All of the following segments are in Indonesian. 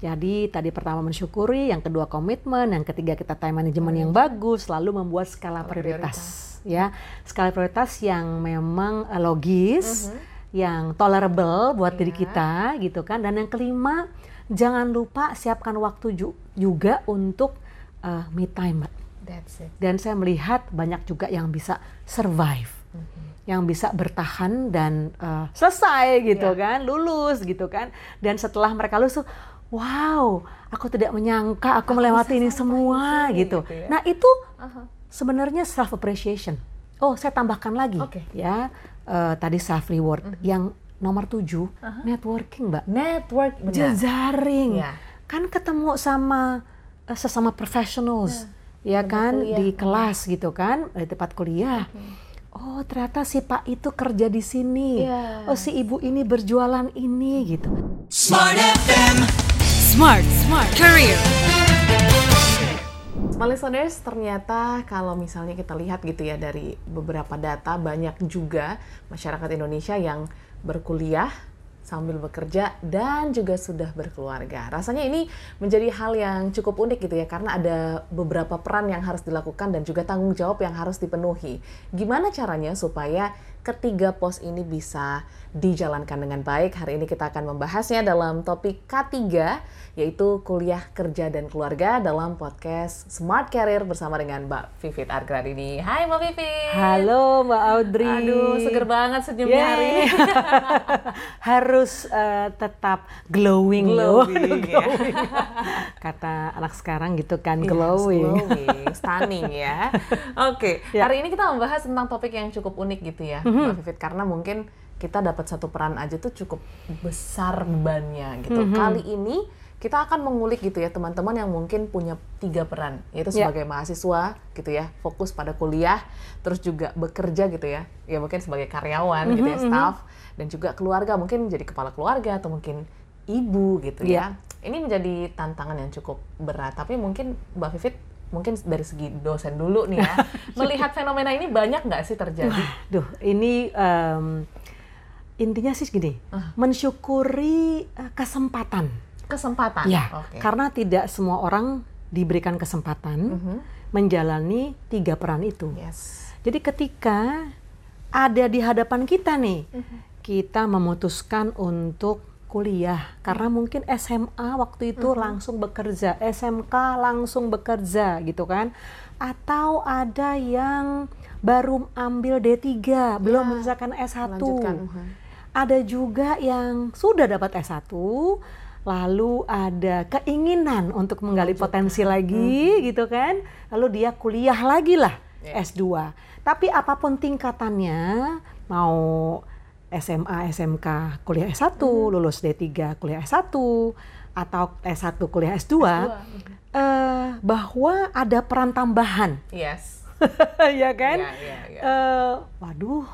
Jadi tadi pertama mensyukuri, yang kedua komitmen, yang ketiga kita time management yang bagus, lalu membuat skala prioritas. Ya, skala prioritas yang memang uh, logis, yang tolerable buat diri Iya. kita gitu kan. Dan yang kelima, jangan lupa siapkan waktu ju- juga untuk uh, me time. That's it. Dan saya melihat banyak juga yang bisa survive, yang bisa bertahan dan uh, selesai gitu kan, lulus gitu kan. Dan setelah mereka lulus, tuh, wow, aku tidak menyangka aku, melewati ini semua sini, gitu. gitu ya. Nah itu Aha. sebenarnya self appreciation. Oh, saya tambahkan lagi Oke. ya uh, tadi self reward yang nomor tujuh networking, mbak. Network benar. Jejaring, Iya. kan ketemu sama uh, sesama professionals, ya kan kuliah. di kelas gitu kan, di tempat kuliah. Oh ternyata si Pak itu kerja di sini. Iya. Oh si ibu ini berjualan ini gitu. Smart FM. Smart, smart career. Smart listeners, ternyata kalau misalnya kita lihat gitu ya dari beberapa data banyak juga masyarakat Indonesia yang berkuliah sambil bekerja dan juga sudah berkeluarga. Rasanya ini menjadi hal yang cukup unik gitu ya karena ada beberapa peran yang harus dilakukan dan juga tanggung jawab yang harus dipenuhi. Gimana caranya supaya ketiga pos ini bisa dijalankan dengan baik? Hari ini kita akan membahasnya dalam topik K3 yaitu kuliah, kerja, dan keluarga dalam podcast Smart Career bersama dengan Mbak Vivit Argrad ini. Hai Mbak Vivit. Halo Mbak Audrey. Aduh, seger banget senyumnya Yeay. hari ini. Harus eh, tetap glowing, loh. Glowing, ya. Glowing. Kata anak sekarang gitu kan Yes, glowing. glowing, stunning ya. Oke, Ya. hari ini kita membahas tentang topik yang cukup unik gitu ya, Mhm. Mbak Vivit, karena mungkin kita dapat satu peran aja tuh cukup besar bebannya gitu. Mhm. Kali ini kita akan mengulik gitu ya teman-teman yang mungkin punya tiga peran, yaitu Ya. sebagai mahasiswa gitu ya, fokus pada kuliah, terus juga bekerja gitu ya, ya mungkin sebagai karyawan gitu Mhm, ya, staff, dan juga keluarga, mungkin menjadi kepala keluarga atau mungkin ibu gitu ya. Ini menjadi tantangan yang cukup berat, tapi mungkin Mbak Vivit mungkin dari segi dosen dulu nih ya, melihat fenomena ini banyak nggak sih terjadi? Duh, ini em, intinya sih gini, mensyukuri eh, kesempatan. Kesempatan. Ya, Oke. karena tidak semua orang diberikan kesempatan Mhm. menjalani tiga peran itu. Yes. Jadi ketika ada di hadapan kita nih, Mhm. kita memutuskan untuk kuliah karena mungkin SMA waktu itu Mhm. langsung bekerja, SMK langsung bekerja gitu kan. Atau ada yang baru ambil D3, belum menyelesaikan S1. Lanjutkan. Mhm. Ada juga yang sudah dapat S1, lalu ada keinginan untuk menggali potensi lagi gitu kan. Lalu dia kuliah lagi lah Ya. S2. Tapi apa pun tingkatannya, mau SMA, SMK, kuliah S1, lulus D3, kuliah S1, atau S1 kuliah S2, eh, bahwa ada peran tambahan, Yes. ya kan? Iya, iya, iya. Eh, waduh,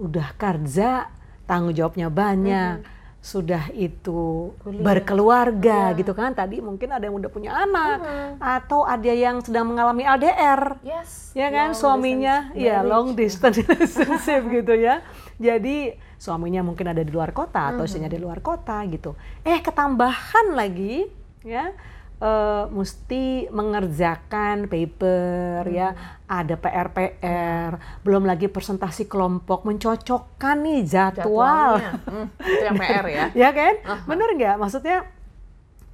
udah kerja, tanggung jawabnya banyak, sudah itu berkeluarga gitu kan? Tadi mungkin ada yang udah punya anak, atau ada yang sedang mengalami LDR, Yes. ya kan? Long Suaminya, distance ya long distance relationship gitu ya. Jadi suaminya mungkin ada di luar kota atau istrinya di luar kota gitu. Eh ketambahan lagi ya eh, mesti mengerjakan paper ya, ada PR-PR, belum lagi presentasi kelompok, mencocokkan nih jadwal. Hmm, itu yang PR ya. ya kan? Bener nggak? Maksudnya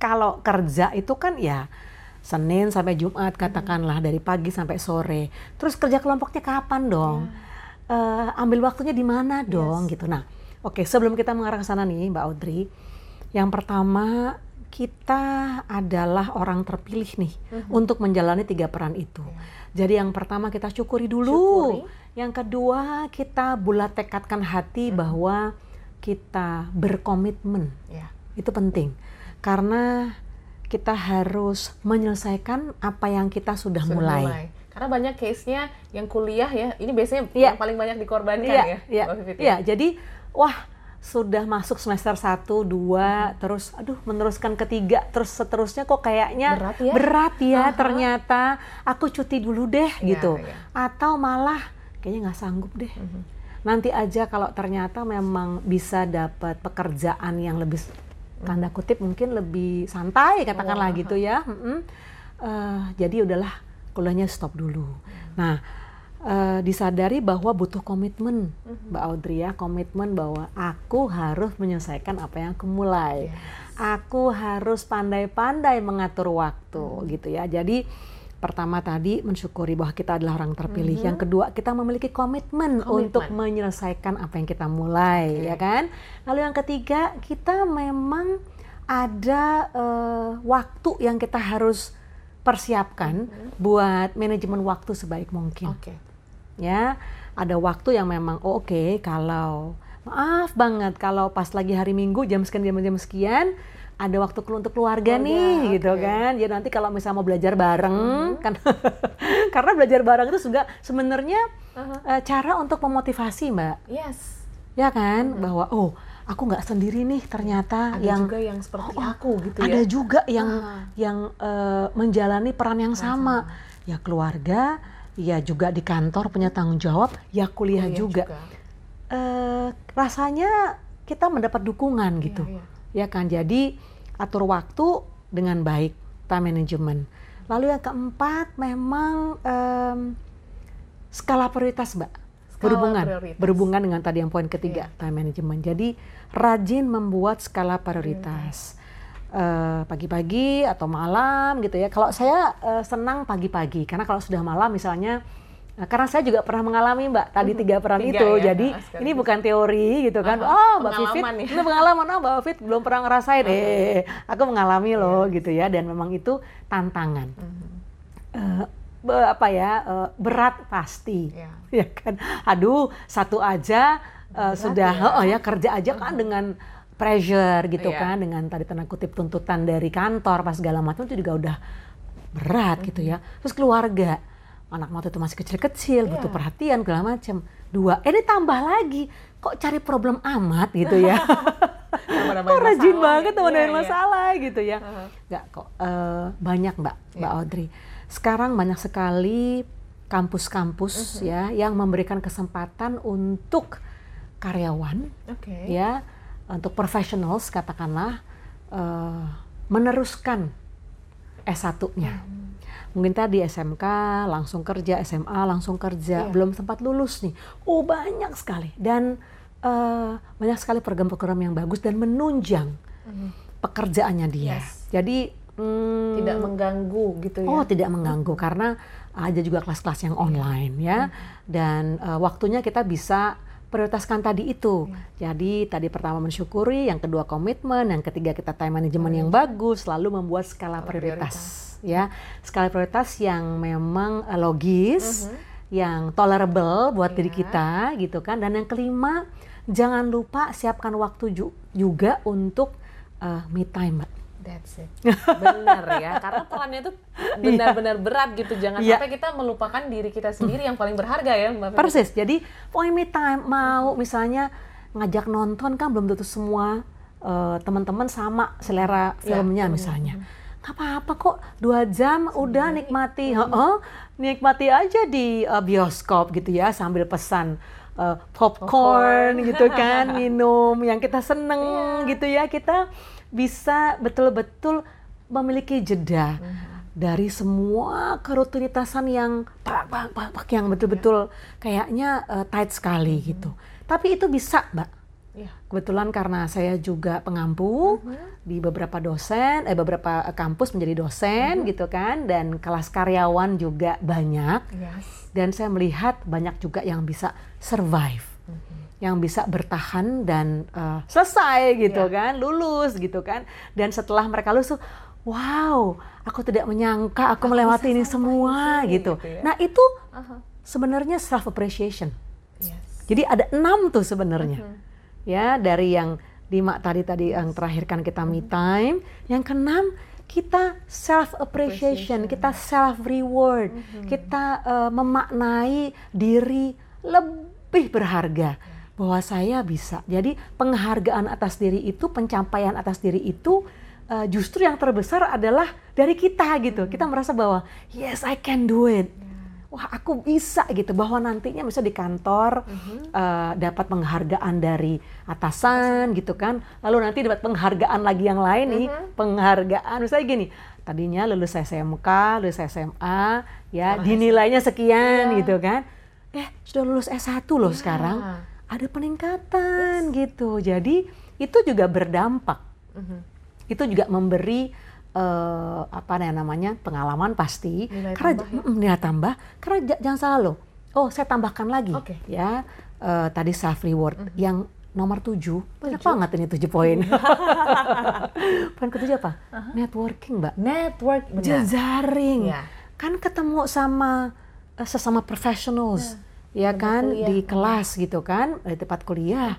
kalau kerja itu kan ya Senin sampai Jumat katakanlah dari pagi sampai sore. Terus kerja kelompoknya kapan dong? Eh, ambil waktunya di mana dong gitu. Nah, oke sebelum kita mengarah ke sana nih Mbak Audrey, yang pertama kita adalah orang terpilih nih untuk menjalani tiga peran itu. Jadi yang pertama kita syukuri dulu. Syukuri. Yang kedua kita bulat tekadkan hati bahwa kita berkomitmen. Ya. Itu penting. Karena kita harus menyelesaikan apa yang kita sudah, Sudah mulai. Karena banyak case-nya yang kuliah ya, ini biasanya Iya. yang paling banyak dikorbankan Iya, ya. iya, Vivit, ya? iya. Jadi, wah sudah masuk semester 1, 2, terus aduh meneruskan ketiga, terus seterusnya kok kayaknya Berat ya? berat ya Aha. ternyata aku cuti dulu deh Iya, gitu. iya. Atau malah kayaknya nggak sanggup deh. Nanti aja kalau ternyata memang bisa dapat pekerjaan yang lebih tanda kutip mungkin lebih santai katakanlah Oh, gitu ya. Mm-mm. Eh, jadi udahlah kuliahnya stop dulu. Nah, eh, disadari bahwa butuh komitmen, Mbak Audrey ya, komitmen bahwa aku harus menyelesaikan apa yang aku mulai. Aku harus pandai-pandai mengatur waktu gitu ya. Jadi pertama tadi mensyukuri bahwa kita adalah orang terpilih. Yang kedua kita memiliki komitmen, Komitmen. untuk menyelesaikan apa yang kita mulai, ya kan? Lalu yang ketiga kita memang ada eh, waktu yang kita harus persiapkan buat manajemen waktu sebaik mungkin Oke. Ya ada waktu yang memang oh, oke kalau maaf banget kalau pas lagi hari minggu jam sekian jam jam sekian ada waktu untuk keluarga, Keluarga, nih gitu oke. kan jadi nanti kalau misalnya mau belajar bareng kan karena belajar bareng itu juga sebenarnya eh, cara untuk memotivasi mbak Yes. ya kan bahwa oh aku nggak sendiri nih ternyata Ada yang juga yang seperti Oh, aku gitu ada ya. juga yang Ah. yang eh, menjalani peran yang sama. Ya keluarga, ya juga di kantor punya tanggung jawab, ya kuliah, Kuliah juga. Eh, rasanya kita mendapat dukungan gitu. iya. Ya kan? Jadi atur waktu dengan baik, time management. Lalu yang keempat memang em, skala prioritas, Mbak. Skala berhubungan prioritas. berhubungan dengan tadi yang poin ketiga Iya. time management. Jadi rajin membuat skala prioritas. Eh, pagi-pagi atau malam gitu ya. Kalau saya eh, senang pagi-pagi karena kalau sudah malam misalnya eh, karena saya juga pernah mengalami Mbak tadi tiga peran Tiga itu. ya, Jadi ah, sekaligus. ini bukan teori gitu kan. Aha, oh, Mbak Vivit, pengalaman ya. ini pengalaman oh Mbak Vivit belum pernah ngerasain. Eh, aku mengalami loh gitu ya dan memang itu tantangan. Eh, be- apa ya? eh, berat pasti Ya. ya kan aduh satu aja uh, sudah ya. oh ya kerja aja kan dengan pressure gitu Iya. kan dengan tadi tanda kutip tuntutan dari kantor pas segala macam itu juga udah berat gitu ya terus keluarga anak waktu itu masih kecil-kecil butuh Iya. perhatian segala macam dua eh ini tambah lagi kok cari problem amat gitu ya kok rajin masalah banget teman dengan iya. masalah gitu ya nggak kok eh, banyak mbak mbak Iya. Audrey sekarang banyak sekali kampus-kampus Mhm. ya yang memberikan kesempatan untuk karyawan Oke. ya untuk professionals katakanlah eh, meneruskan S1-nya. Hmm. Mungkin tadi SMK langsung kerja, SMA langsung kerja, Iya. belum sempat lulus nih. Oh banyak sekali dan eh, banyak sekali program-program yang bagus dan menunjang pekerjaannya dia. Yes. Jadi hmm, Tidak mengganggu gitu ya. Oh, tidak mengganggu karena ada juga kelas-kelas yang online ya. Dan eh, waktunya kita bisa prioritaskan tadi itu. Jadi tadi pertama mensyukuri, yang kedua komitmen, yang ketiga kita time management yang bagus, lalu membuat skala Skala prioritas ya. Skala prioritas yang memang eh, logis, yang tolerable buat diri Iya. kita gitu kan. Dan yang kelima, jangan lupa siapkan waktu ju- juga untuk eh, me time, Mbak. That's it. Benar ya, karena perannya itu benar-benar berat gitu. Jangan Iya. sampai kita melupakan diri kita sendiri yang paling berharga ya, Mbak. Persis. Jadi point me time mau misalnya ngajak nonton kan belum tentu semua eh, teman-teman sama selera Ya, filmnya misalnya. Gak apa-apa kok dua jam udah nikmati, Heeh, nikmati aja di eh, bioskop gitu ya sambil pesan eh, popcorn gitu kan, minum yang kita seneng gitu ya kita bisa betul-betul memiliki jeda dari semua kerutinitasan yang pak pak pak pak yang betul-betul kayaknya eh, tight sekali gitu. Tapi itu bisa, Mbak. Iya. Kebetulan karena saya juga pengampu di beberapa dosen, eh beberapa eh, kampus menjadi dosen gitu kan, dan kelas karyawan juga banyak. Yes. Dan saya melihat banyak juga yang bisa survive, yang bisa bertahan dan eh, selesai gitu Iya. kan, lulus gitu kan. Dan setelah mereka lulus, wow, aku tidak menyangka aku, Aku melewati bisa ini semua sini, gitu. gitu ya. Nah itu Aha. sebenarnya self appreciation. Yes. Jadi ada enam tuh sebenarnya. Mhm. Ya, dari yang lima tadi tadi yang terakhir kan kita me time, yang keenam kita self appreciation, kita self reward, kita eh, memaknai diri lebih berharga bahwa saya bisa. Jadi penghargaan atas diri itu, pencapaian atas diri itu eh, justru yang terbesar adalah dari kita gitu. Kita merasa bahwa yes I can do it. wah aku bisa gitu. Bahwa nantinya misalnya di kantor eh, dapat penghargaan dari atasan gitu kan. Lalu nanti dapat penghargaan lagi yang lain nih. Penghargaan misalnya gini tadinya lulus SMK lulus SMA ya dinilainya sekian gitu kan. Eh sudah lulus S1 loh sekarang ada peningkatan gitu. Jadi itu juga berdampak. Itu juga memberi eh, apa namanya pengalaman pasti. Nilai karena tambah ya? Mm, nilai tambah. Karena jangan salah loh. Oh saya tambahkan lagi. Oke. ya eh, tadi self reward yang nomor tujuh. Banyak banget ini tujuh poin. Poin ketujuh apa? Networking mbak. Network benar. jejaring. Ya. kan ketemu sama eh, sesama professionals ya kan? kuliah. di kelas gitu kan? Di tempat kuliah.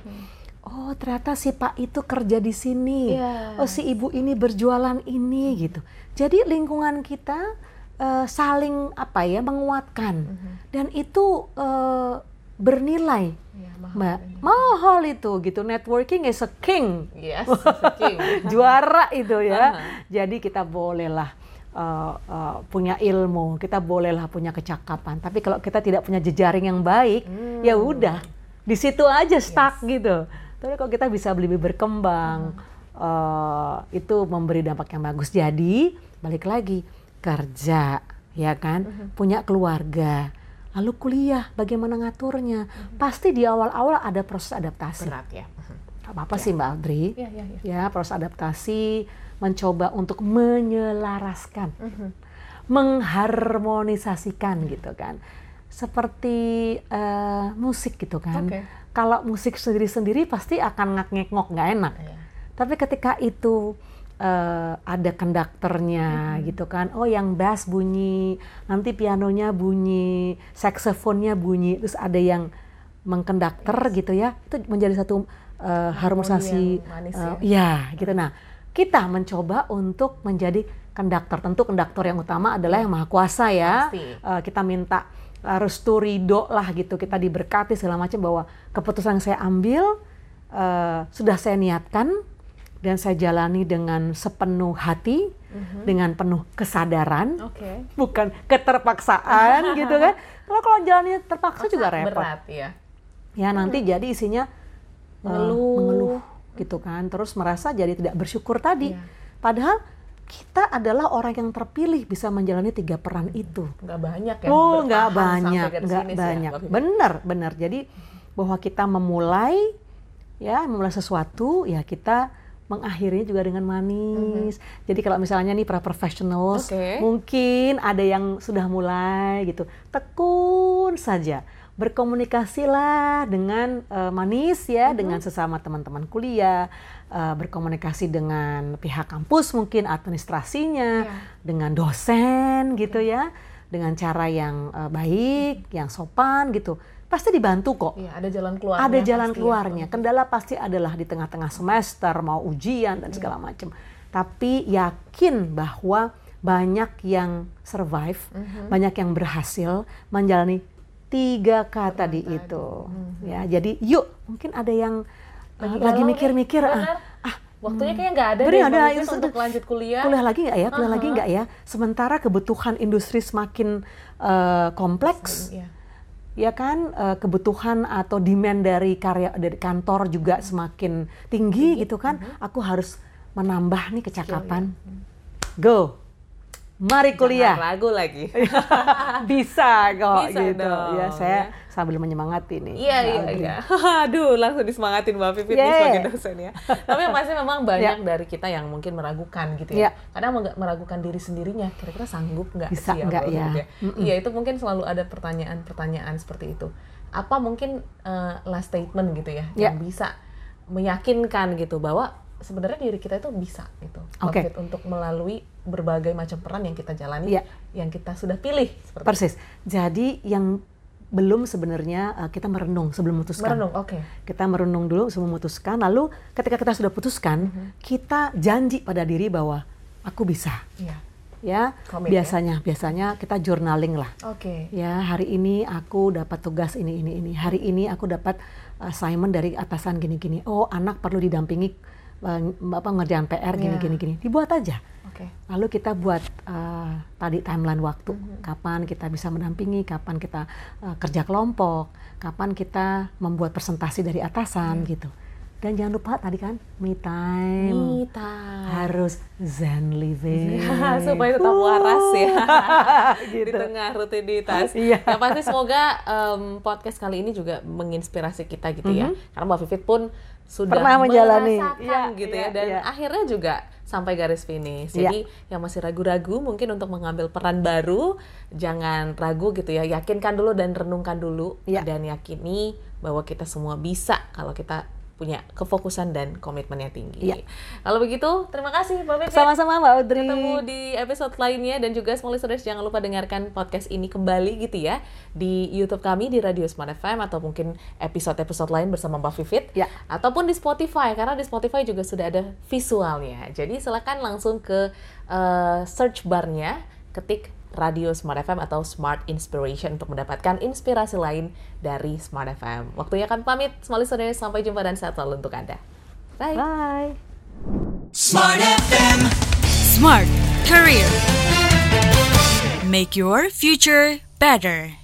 Oh ternyata si pak itu kerja di sini. Iya. oh si ibu ini berjualan ini gitu. Jadi lingkungan kita eh, saling apa ya menguatkan. Dan itu eh, bernilai. Iya, mahal mbak ini. mahal itu gitu. Networking is a king. Yes, king. juara itu ya. Jadi kita bolehlah uh, uh, punya ilmu, kita bolehlah punya kecakapan. Tapi kalau kita tidak punya jejaring yang baik, ya udah di situ aja stuck gitu. Tapi kalau kita bisa lebih berkembang, uh, itu memberi dampak yang bagus. Jadi balik lagi kerja, ya kan, punya keluarga. Lalu kuliah, bagaimana ngaturnya? Pasti di awal-awal ada proses adaptasi. Berat ya. Apa-apa sih Mbak Audrey Iya, iya, iya. ya proses adaptasi mencoba untuk menyelaraskan mengharmonisasikan gitu kan. Seperti eh, musik gitu kan. Oke. kalau musik sendiri-sendiri pasti akan ngak-ngek-ngok nggak enak. Iya. tapi ketika itu eh, ada konduktornya gitu kan. Oh yang bass bunyi nanti pianonya bunyi saksofonnya bunyi terus ada yang mengkonduktor gitu ya. Itu menjadi satu eh, harmonisasi eh, ya. ya gitu. Nah kita mencoba untuk menjadi konduktor tentu konduktor yang utama adalah yang maha kuasa ya. Pasti. Eh, kita minta eh, restu ridho lah gitu. Kita diberkati segala macam bahwa keputusan yang saya ambil eh, sudah saya niatkan dan saya jalani dengan sepenuh hati dengan penuh kesadaran. Oke. bukan keterpaksaan gitu kan. Kalau kalau jalannya terpaksa juga repot. Berat ya. ya nanti jadi isinya Mengeluh. mengeluh gitu kan terus merasa jadi tidak bersyukur tadi Iya. padahal kita adalah orang yang terpilih bisa menjalani tiga peran itu Nggak banyak ya. oh nggak bertahan banyak nggak ya, banyak Mbak Vivi. benar benar jadi bahwa kita memulai ya memulai sesuatu ya kita mengakhirinya juga dengan manis. Jadi kalau misalnya nih para professionals. Oke. mungkin ada yang sudah mulai gitu, tekun saja berkomunikasilah dengan eh, manis ya Mhm. dengan sesama teman-teman kuliah, eh, berkomunikasi dengan pihak kampus mungkin administrasinya, Iya. dengan dosen gitu ya, dengan cara yang eh, baik, yang sopan gitu. Pasti dibantu kok Iya, ada jalan keluarnya. ada jalan pasti ya. keluarnya. Kendala pasti adalah di tengah-tengah semester, mau ujian dan segala macam. Tapi yakin bahwa banyak yang survive, banyak yang berhasil menjalani tiga K tadi itu. Ya, jadi yuk mungkin ada yang uh, Lagi lagi mikir-mikir bener. ah, Waktunya kayaknya nggak ada Bener, deh ada, itu untuk lanjut kuliah. kuliah lagi nggak ya? Kuliah lagi Aha. nggak ya? Sementara kebutuhan industri semakin uh, kompleks, Iya. ya kan uh, kebutuhan atau demand dari karya dari kantor juga semakin tinggi gitu kan aku harus menambah nih kecakapan go mari kuliah Jangan ragu lagi. bisa kok Bisa gitu dong, ya saya ya. sambil menyemangati nih Iya iya iya. Aduh, langsung disemangatin Mbak Pipit nih Yeah. sebagai dosen ya. Tapi yang pasti memang banyak dari kita yang mungkin meragukan gitu ya. Yeah. Kadang meragukan diri sendirinya. Kira-kira sanggup nggak Bisa sih nggak Mbak ya? Pipit Iya, itu mungkin selalu ada pertanyaan-pertanyaan seperti itu. Apa mungkin eh, last statement gitu ya Yeah. yang bisa meyakinkan gitu bahwa sebenarnya diri kita itu bisa gitu. Oke. Pipit, untuk melalui berbagai macam peran yang kita jalani, Yeah. yang kita sudah pilih seperti persis jadi yang belum sebenarnya uh, kita merenung sebelum memutuskan merenung. Oke. kita merenung dulu sebelum memutuskan lalu ketika kita sudah putuskan Mhm. kita janji pada diri bahwa aku bisa Iya. ya Komit ya. biasanya biasanya kita journaling lah Oke. ya hari ini aku dapat tugas ini ini ini hari ini aku dapat assignment dari atasan gini gini oh anak perlu didampingi eh, apa ngerjain PR gini Iya. gini gini dibuat aja Oke. lalu kita buat eh, tadi timeline waktu Mm-hmm. kapan kita bisa mendampingi kapan kita eh, kerja kelompok kapan kita membuat presentasi dari atasan Iya. gitu dan jangan lupa tadi kan me time Mita. harus zen living supaya tetap waras ya Gitu. di tengah rutinitas. Iya. Yang pasti semoga em, podcast kali ini juga menginspirasi kita gitu ya. Karena Mbak Vivit pun sudah Mhm. Pernah menjalani. Iya, gitu iya, ya dan iya. akhirnya juga sampai garis finish. Iya. Jadi yang masih ragu-ragu mungkin untuk mengambil peran baru jangan ragu gitu ya. Yakinkan dulu dan renungkan dulu Iya. dan yakini bahwa kita semua bisa kalau kita punya kefokusan dan komitmen yang tinggi. Iya. Kalau begitu, terima kasih Mbak sama-sama Mbak Audrey Ketemu di episode lainnya dan juga small listeners jangan lupa dengarkan podcast ini kembali gitu ya di YouTube kami di Radio Smart FM atau mungkin episode-episode lain bersama Mbak Vivit Ya. ataupun di Spotify karena di Spotify juga sudah ada visualnya. Jadi silakan langsung ke eh, search barnya ketik Radio Smart FM atau Smart Inspiration untuk mendapatkan inspirasi lain dari Smart FM. Waktunya kan pamit, small listeners. Sampai jumpa dan sehat selalu untuk Anda. Bye. bye Smart FM. Smart Career. Make your future better.